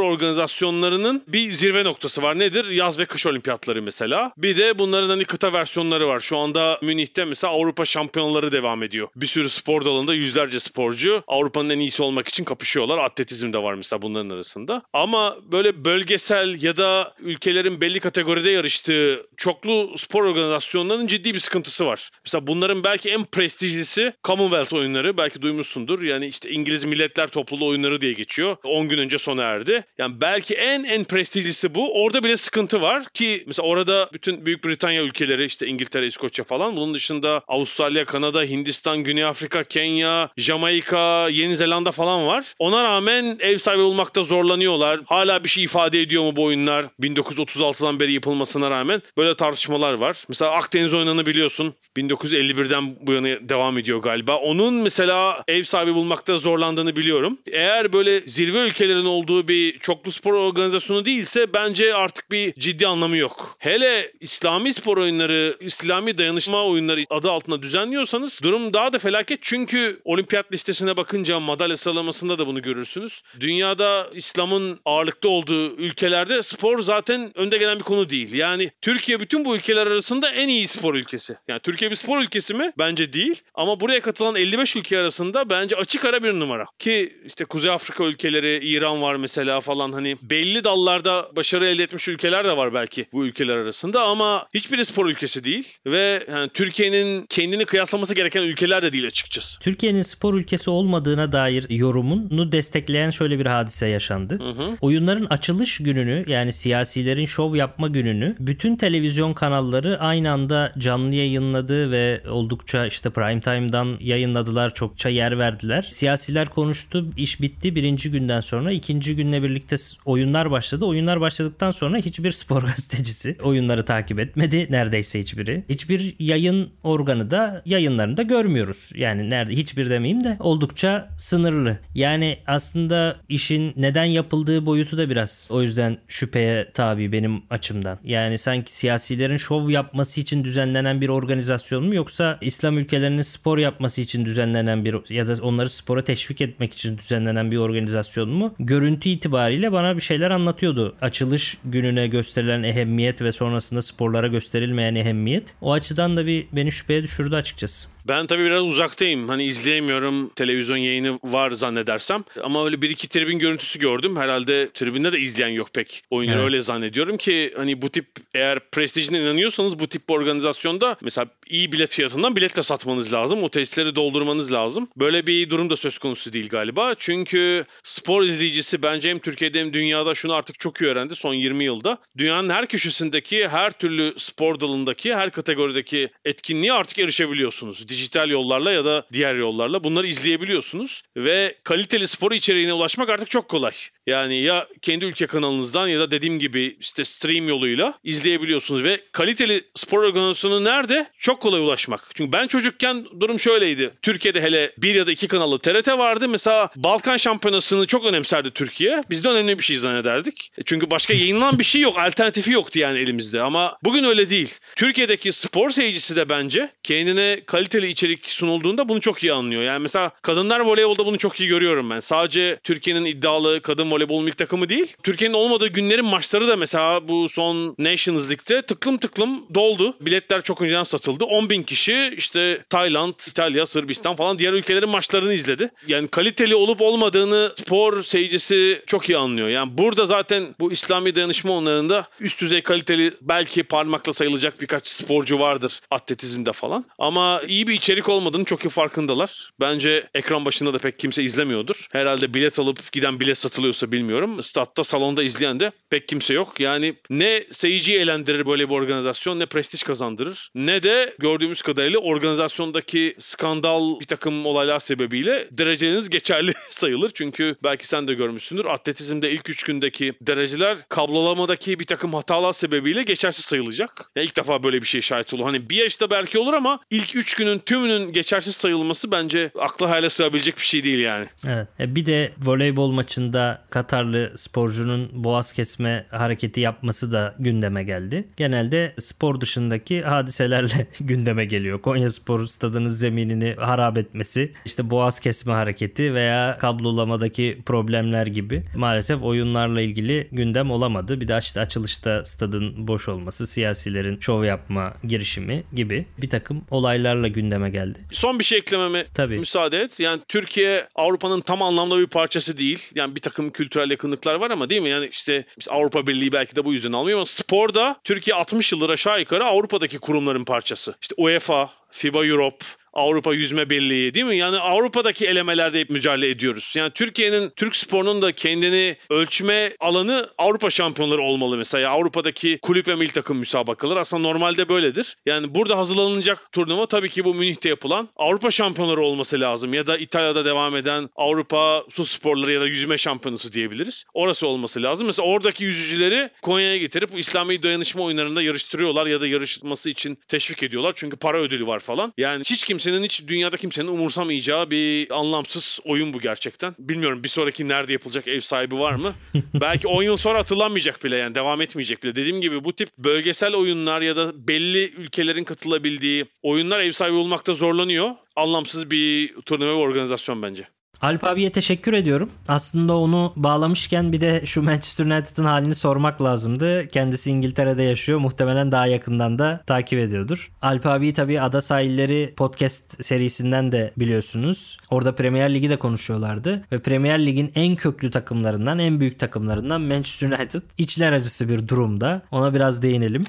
organizasyonlarının bir zirve noktası var. Nedir? Yaz ve kış olimpiyatları mesela. Bir de bunların hani kıta versiyonları var. Şu anda Münih'te mesela Avrupa şampiyonları devam ediyor. Bir sürü spor dalında yüzlerce sporcu Avrupa'nın en iyisi olmak için kapışıyorlar. Atletizm de var mesela bunların arasında. Ama böyle bölgesel ya da ülkelerin belli kategoride yarıştığı çoklu spor organizasyonlarının ciddi bir sıkıntısı var. Mesela bunların belki en prestijlisi Commonwealth oyunları. Belki duymuşsundur. Yani işte İngiliz Milletler Topluluğu oyunları diye geçiyor. 10 gün önce sona erdi. Yani belki en en prestijlisi bu. Orada bile sıkıntı var ki mesela orada bütün Büyük Britanya ülkeleri işte İngiltere, İskoçya falan. Bunun dışında Avustralya, Kanada, Hindistan, Güney Afrika, Kenya, Jamaika, Yeni Zelanda falan var. Ona rağmen ev sahibi olmakta zorlanıyorlar. Hala bir şey ifade ediyor mu bu oyunlar? 1936'dan beri yapılmasına rağmen böyle tartışmalar var. Mesela Akdeniz oyununu biliyorsun. 1951'den bu yana devam ediyor galiba. Onun mesela ev sahibi bulmakta zorlandığını biliyorum. Eğer böyle zirve ülkelerin olduğu bir çoklu spor organizasyonu değilse bence artık bir ciddi anlamı yok. Hele İslami spor oyunları, İslami dayanışma oyunları adı altında düzenliyorsanız durum daha da felaket. Çünkü olimpiyat listesine bakınca madalya sıralamasında da bunu görürsünüz. Dünyada İslam'ın ağırlıkta olduğu ülkelerde spor zaten önde gelen bir konu değil. Yani Türkiye bütün bu ülkeler arasında en iyi spor ülkesi. Yani Türkiye bir spor ülkesi mi? Bence değil. Ama buraya katılan 55 ülke arasında bence açık ara bir numara. Ki işte Kuzey Afrika ülkeleri, İran var mesela falan hani belli belli dallarda başarı elde etmiş ülkeler de var belki bu ülkeler arasında ama hiçbiri spor ülkesi değil ve yani Türkiye'nin kendini kıyaslaması gereken ülkeler de değil açıkçası. Türkiye'nin spor ülkesi olmadığına dair yorumunu destekleyen şöyle bir hadise yaşandı. Oyunların açılış gününü yani siyasilerin şov yapma gününü bütün televizyon kanalları aynı anda canlı yayınladı ve oldukça işte prime time'dan yayınladılar. Çokça yer verdiler. Siyasiler konuştu. iş bitti birinci günden sonra. ikinci günle birlikte s- oyunlar başladı. Oyunlar başladıktan sonra hiçbir spor gazetecisi oyunları takip etmedi. Neredeyse hiçbiri. Hiçbir yayın organı da yayınlarını da görmüyoruz. Yani nerede hiçbir demeyeyim de oldukça sınırlı. Yani aslında işin neden yapıldığı boyutu da biraz o yüzden şüpheye tabi benim açımdan. Yani sanki siyasilerin şov yapması için düzenlenen bir organizasyon mu yoksa İslam ülkelerinin spor yapması için düzenlenen bir ya da onları spora teşvik etmek için düzenlenen bir organizasyon mu? Görüntü itibariyle bana bir şeyler anlatıyordu. Açılış gününe gösterilen ehemmiyet ve sonrasında sporlara gösterilmeyen ehemmiyet. O açıdan da bir beni şüpheye düşürdü açıkçası. Ben tabii biraz uzaktayım. Hani izleyemiyorum. Televizyon yayını var zannedersem. Ama öyle bir iki tribün görüntüsü gördüm. Herhalde tribünde de izleyen yok pek. Oyunları Evet. öyle zannediyorum ki hani bu tip eğer prestijine inanıyorsanız bu tip bir organizasyonda mesela iyi bilet fiyatından biletle satmanız lazım. O tesisleri doldurmanız lazım. Böyle bir durum da söz konusu değil galiba. Çünkü spor izleyicisi bence hem Türkiye'de hem dünyada şunu artık çok iyi öğrendi son 20 yılda. Dünyanın her köşesindeki her türlü spor dalındaki her kategorideki etkinliğe artık erişebiliyorsunuz. Dijital yollarla ya da diğer yollarla bunları izleyebiliyorsunuz ve kaliteli spor içeriğine ulaşmak artık çok kolay. Yani ya kendi ülke kanalınızdan ya da dediğim gibi işte stream yoluyla izleyebiliyorsunuz ve kaliteli spor organizasyonu nerede? Çok kolay ulaşmak. Çünkü ben çocukken durum şöyleydi. Türkiye'de hele bir ya da iki kanallı TRT vardı. Mesela Balkan Şampiyonası'nı çok önemserdi Türkiye. Biz de önemli bir şey zannederdik. E Çünkü başka yayınlanan bir şey yok. Alternatifi yoktu yani elimizde. Ama bugün öyle değil. Türkiye'deki spor seyircisi de bence kendine kaliteli içerik sunulduğunda bunu çok iyi anlıyor. Yani mesela kadınlar voleybolda bunu çok iyi görüyorum ben. Sadece Türkiye'nin iddialı kadın voleybol milli takımı değil. Türkiye'nin olmadığı günlerin maçları da mesela bu son Nations League'de tıklım tıklım doldu. Biletler çok önceden satıldı. 10 bin kişi işte Tayland, İtalya, Sırbistan falan diğer ülkelerin maçlarını izledi. Yani kaliteli olup olmadığını spor seyircisi çok iyi anlıyor. Yani burada zaten bu İslami dayanışma onlarında üst düzey kaliteli belki parmakla sayılacak birkaç sporcu vardır atletizmde falan. Ama iyi bir içerik olmadığını çok iyi farkındalar. Bence ekran başında da pek kimse izlemiyordur. Herhalde bilet alıp giden bilet satılıyorsa bilmiyorum. Statta, salonda izleyen de pek kimse yok. Yani ne seyirciyi eğlendirir böyle bir organizasyon ne prestij kazandırır. Ne de gördüğümüz kadarıyla organizasyondaki skandal bir takım olaylar sebebiyle dereceleriniz geçerli sayılır. Çünkü belki sen de görmüşsündür. Atletizmde ilk üç gündeki dereceler kablolamadaki bir takım hatalar sebebiyle geçersiz sayılacak. Yani ilk defa böyle bir şey şahit olur. Hani bir yaşta belki olur ama ilk üç günün tümünün geçersiz sayılması bence akla hayale sığabilecek bir şey değil yani. Evet. E, Bir de voleybol maçında Katarlı sporcunun boğaz kesme hareketi yapması da gündeme geldi. Genelde spor dışındaki hadiselerle gündeme geliyor. Konya Spor stadının zeminini harap etmesi, işte boğaz kesme hareketi veya kablolamadaki problemler gibi maalesef oyunlarla ilgili gündem olamadı. Bir de işte açılışta stadın boş olması, siyasilerin şov yapma girişimi gibi bir takım olaylarla gündeme geldi. Son bir şey eklememe Tabii. müsaade et. Yani Türkiye Avrupa'nın tam anlamda bir parçası değil. Yani bir takım kültürel yakınlıklar var ama değil mi? Yani işte, işte Avrupa Birliği belki de bu yüzden almıyor ama sporda Türkiye 60 yıldır aşağı yukarı Avrupa'daki kurumların parçası. İşte UEFA, FIBA Europe, Avrupa Yüzme Birliği değil mi? Yani Avrupa'daki elemelerde hep mücadele ediyoruz. Yani Türkiye'nin, Türk sporunun da kendini ölçme alanı Avrupa şampiyonları olmalı mesela. Avrupa'daki kulüp ve milli takım müsabakaları aslında normalde böyledir. Yani burada hazırlanılacak turnuva tabii ki bu Münih'te yapılan Avrupa şampiyonları olması lazım. Ya da İtalya'da devam eden Avrupa su sporları ya da yüzme şampiyonası diyebiliriz. Orası olması lazım. Mesela oradaki yüzücüleri Konya'ya getirip İslami dayanışma oyunlarında yarıştırıyorlar ya da yarışması için teşvik ediyorlar. Çünkü para ödülü var falan. Yani hiç kimsenin hiç dünyada kimsenin umursamayacağı bir anlamsız oyun bu gerçekten. Bilmiyorum bir sonraki nerede yapılacak ev sahibi var mı? Belki 10 yıl sonra hatırlanmayacak bile yani devam etmeyecek bile. Dediğim gibi bu tip bölgesel oyunlar ya da belli ülkelerin katılabildiği oyunlar ev sahibi olmakta zorlanıyor. Anlamsız bir turnuva ve organizasyon bence. Alp abiye teşekkür ediyorum. Aslında onu bağlamışken bir de şu Manchester United'ın halini sormak lazımdı. Kendisi İngiltere'de yaşıyor. Muhtemelen daha yakından da takip ediyordur. Alp abiyi tabii Ada Sahilleri podcast serisinden de biliyorsunuz. Orada Premier Ligi de konuşuyorlardı. Ve Premier Lig'in en köklü takımlarından, en büyük takımlarından Manchester United içler acısı bir durumda. Ona biraz değinelim.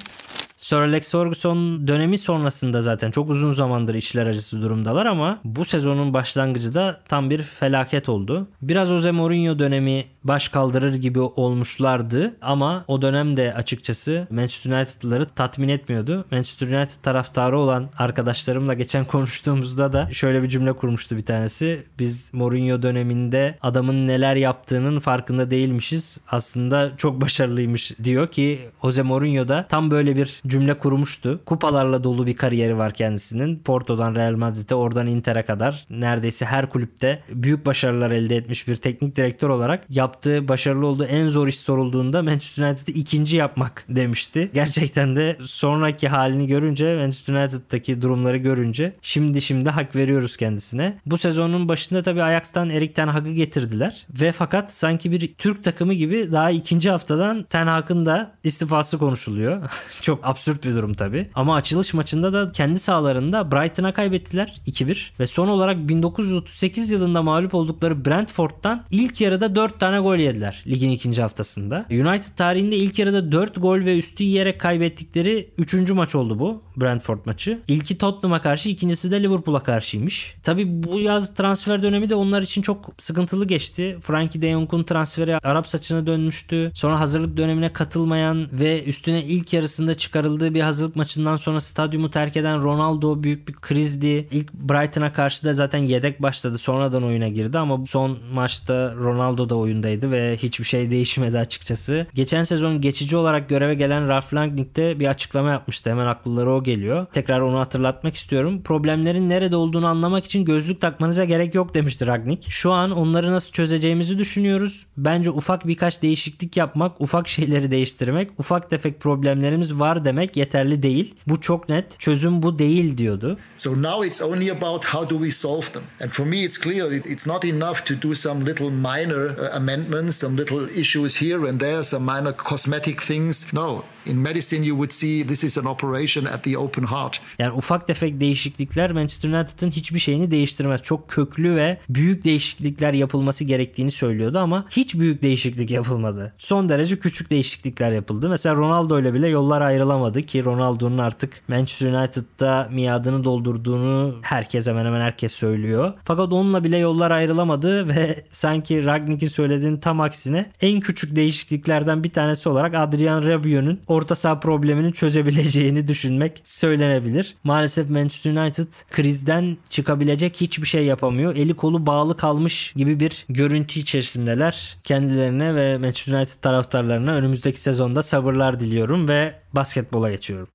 Sir Alex Ferguson dönemi sonrasında zaten çok uzun zamandır içler acısı durumdalar ama bu sezonun başlangıcı da tam bir felaket oldu. Biraz Jose Mourinho dönemi baş kaldırır gibi olmuşlardı ama o dönem de açıkçası Manchester United'ları tatmin etmiyordu. Manchester United taraftarı olan arkadaşlarımla geçen konuştuğumuzda da şöyle bir cümle kurmuştu bir tanesi. Biz Mourinho döneminde adamın neler yaptığının farkında değilmişiz. Aslında çok başarılıymış diyor ki Jose Mourinho da tam böyle bir cümle kurmuştu. Kupalarla dolu bir kariyeri var kendisinin. Porto'dan Real Madrid'e oradan Inter'e kadar neredeyse her kulüpte büyük başarılar elde etmiş bir teknik direktör olarak yaptığı başarılı olduğu en zor iş sorulduğunda Manchester United'ı ikinci yapmak demişti. Gerçekten de sonraki halini görünce Manchester United'daki durumları görünce şimdi şimdi hak veriyoruz kendisine. Bu sezonun başında tabii Ajax'tan Erik Ten Hag'ı getirdiler ve fakat sanki bir Türk takımı gibi daha ikinci haftadan Ten Hag'ın da istifası konuşuluyor. Çok absürt bir durum tabii. Ama açılış maçında da kendi sahalarında Brighton'a kaybettiler 2-1 ve son olarak 1938 yılında mağlup oldukları Brentford'dan ilk yarıda 4 tane gol yediler ligin ikinci haftasında. United tarihinde ilk yarıda 4 gol ve üstü yiyerek kaybettikleri 3. maç oldu bu Brentford maçı. İlki Tottenham'a karşı ikincisi de Liverpool'a karşıymış. Tabi bu yaz transfer dönemi de onlar için çok sıkıntılı geçti. Frankie de Jong'un transferi Arap saçına dönmüştü. Sonra hazırlık dönemine katılmayan ve üstüne ilk yarısında çıkarıldığı bir hazırlık maçından sonra stadyumu terk eden Ronaldo büyük bir krizdi. İlk Brighton'a karşı da zaten yedek başladı. Sonradan oyuna girdi ama son maçta Ronaldo da oyundaydı ve hiçbir şey değişmedi açıkçası. Geçen sezon geçici olarak göreve gelen Ralf Rangnick de bir açıklama yapmıştı. Hemen akılları o geliyor. Tekrar onu hatırlatmak istiyorum. Problemlerin nerede olduğunu anlamak için gözlük takmanıza gerek yok demişti Rangnick. Şu an onları nasıl çözeceğimizi düşünüyoruz. Bence ufak birkaç değişiklik yapmak, ufak şeyleri değiştirmek, ufak tefek problemlerimiz var demek yeterli değil. Bu çok net. Çözüm bu değil diyordu. So now it's only about how do we solve them. And for me it's clear it's not enough to do some little minor uh, amendments, some little issues here and there, some minor cosmetic things. No, in medicine you would see this is an operation at the open heart. Yani ufak tefek değişiklikler Manchester United'ın hiçbir şeyini değiştirmez. Çok köklü ve büyük değişiklikler yapılması gerektiğini söylüyordu ama hiç büyük değişiklik yapılmadı. Son derece küçük değişiklikler yapıldı. Mesela Ronaldo ile bile yollar ayrılamadı ki Ronaldo'nun artık Manchester United'da miadını doldurduğunu herkes hemen hemen herkes söylüyor. Fakat onunla bile yollar ayrılamadı ve sanki Ragnick'in söylediğinin tam aksine en küçük değişikliklerden bir tanesi olarak Adrian Rabiot'un orta saha problemini çözebileceğini düşünmek söylenebilir. Maalesef Manchester United krizden çıkabilecek hiçbir şey yapamıyor. Eli kolu bağlı kalmış gibi bir görüntü içerisindeler. Kendilerine ve Manchester United taraftarlarına önümüzdeki sezonda sabırlar diliyorum ve basketbola geçiyorum.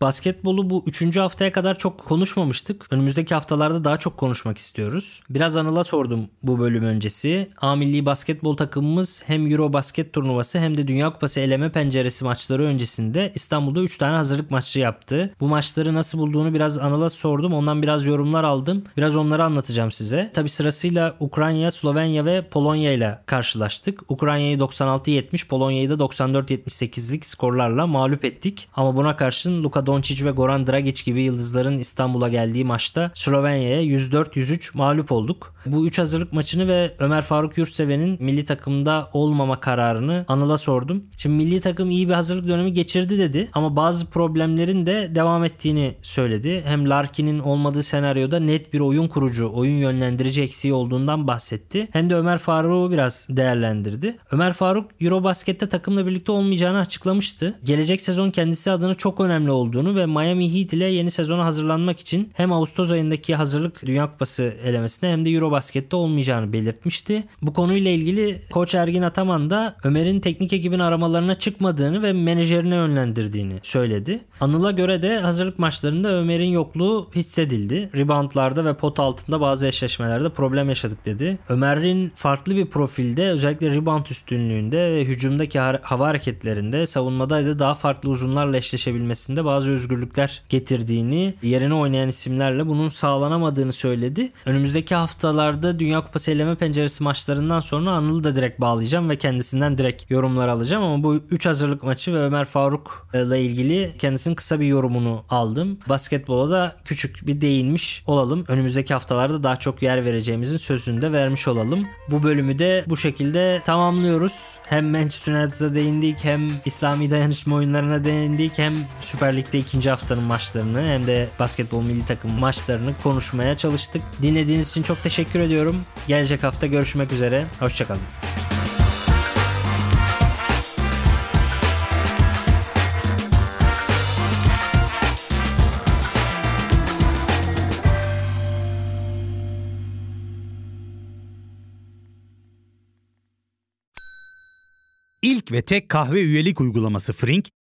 Basketbolu bu 3. haftaya kadar çok konuşmamıştık. Önümüzdeki haftalarda daha çok konuşmak istiyoruz. Biraz Anıl'a sordum bu bölüm öncesi. A milli basketbol takımımız hem Euro basket turnuvası hem de Dünya Kupası eleme penceresi maçları öncesinde İstanbul'da 3 tane hazırlık maçı yaptı. Bu maçları nasıl bulduğunu biraz Anıl'a sordum. Ondan biraz yorumlar aldım. Biraz onları anlatacağım size. Tabi sırasıyla Ukrayna, Slovenya ve Polonya ile karşılaştık. Ukrayna'yı 96-70, Polonya'yı da 94-78'lik skorlarla mağlup ettik. Ama buna karşın Luka Doncic ve Goran Dragic gibi yıldızların İstanbul'a geldiği maçta Slovenya'ya 104-103 mağlup olduk. Bu 3 hazırlık maçını ve Ömer Faruk Yurtseven'in milli takımda olmama kararını Anıl'a sordum. Şimdi milli takım iyi bir hazırlık dönemi geçirdi dedi ama bazı problemlerin de devam ettiğini söyledi. Hem Larkin'in olmadığı senaryoda net bir oyun kurucu, oyun yönlendirici eksiği olduğundan bahsetti. Hem de Ömer Faruk'u biraz değerlendirdi. Ömer Faruk Eurobasket'te takımla birlikte olmayacağını açıklamıştı. Gelecek sezon kendisi adına çok önemli olduğunu ve Miami Heat ile yeni sezona hazırlanmak için hem Ağustos ayındaki hazırlık Dünya Kupası elemesinde hem de Eurobasket'te olmayacağını belirtmişti. Bu konuyla ilgili Koç Ergin Ataman da Ömer'in teknik ekibin aramalarına çıkmadığını ve menajerine yönlendirdiğini söyledi. Anıl'a göre de hazırlık maçlarında Ömer'in yokluğu hissedildi. Reboundlarda ve pot altında bazı eşleşmelerde problem yaşadık dedi. Ömer'in farklı bir profilde özellikle rebound üstünlüğünde ve hücumdaki hava hareketlerinde savunmadaydı daha farklı uzunlarla eşleşebilmesinde bazı bazı özgürlükler getirdiğini, yerine oynayan isimlerle bunun sağlanamadığını söyledi. Önümüzdeki haftalarda Dünya Kupası eleme penceresi maçlarından sonra Anıl'ı da direkt bağlayacağım ve kendisinden direkt yorumlar alacağım ama bu 3 hazırlık maçı ve Ömer Faruk ile ilgili kendisinin kısa bir yorumunu aldım. Basketbola da küçük bir değinmiş olalım. Önümüzdeki haftalarda daha çok yer vereceğimizin sözünü de vermiş olalım. Bu bölümü de bu şekilde tamamlıyoruz. Hem Manchester United'a değindik hem İslami dayanışma oyunlarına değindik hem Süper Lig'de ikinci haftanın maçlarını hem de basketbol milli takım maçlarını konuşmaya çalıştık. Dinlediğiniz için çok teşekkür ediyorum. Gelecek hafta görüşmek üzere. Hoşçakalın. İlk ve tek kahve üyelik uygulaması Frink,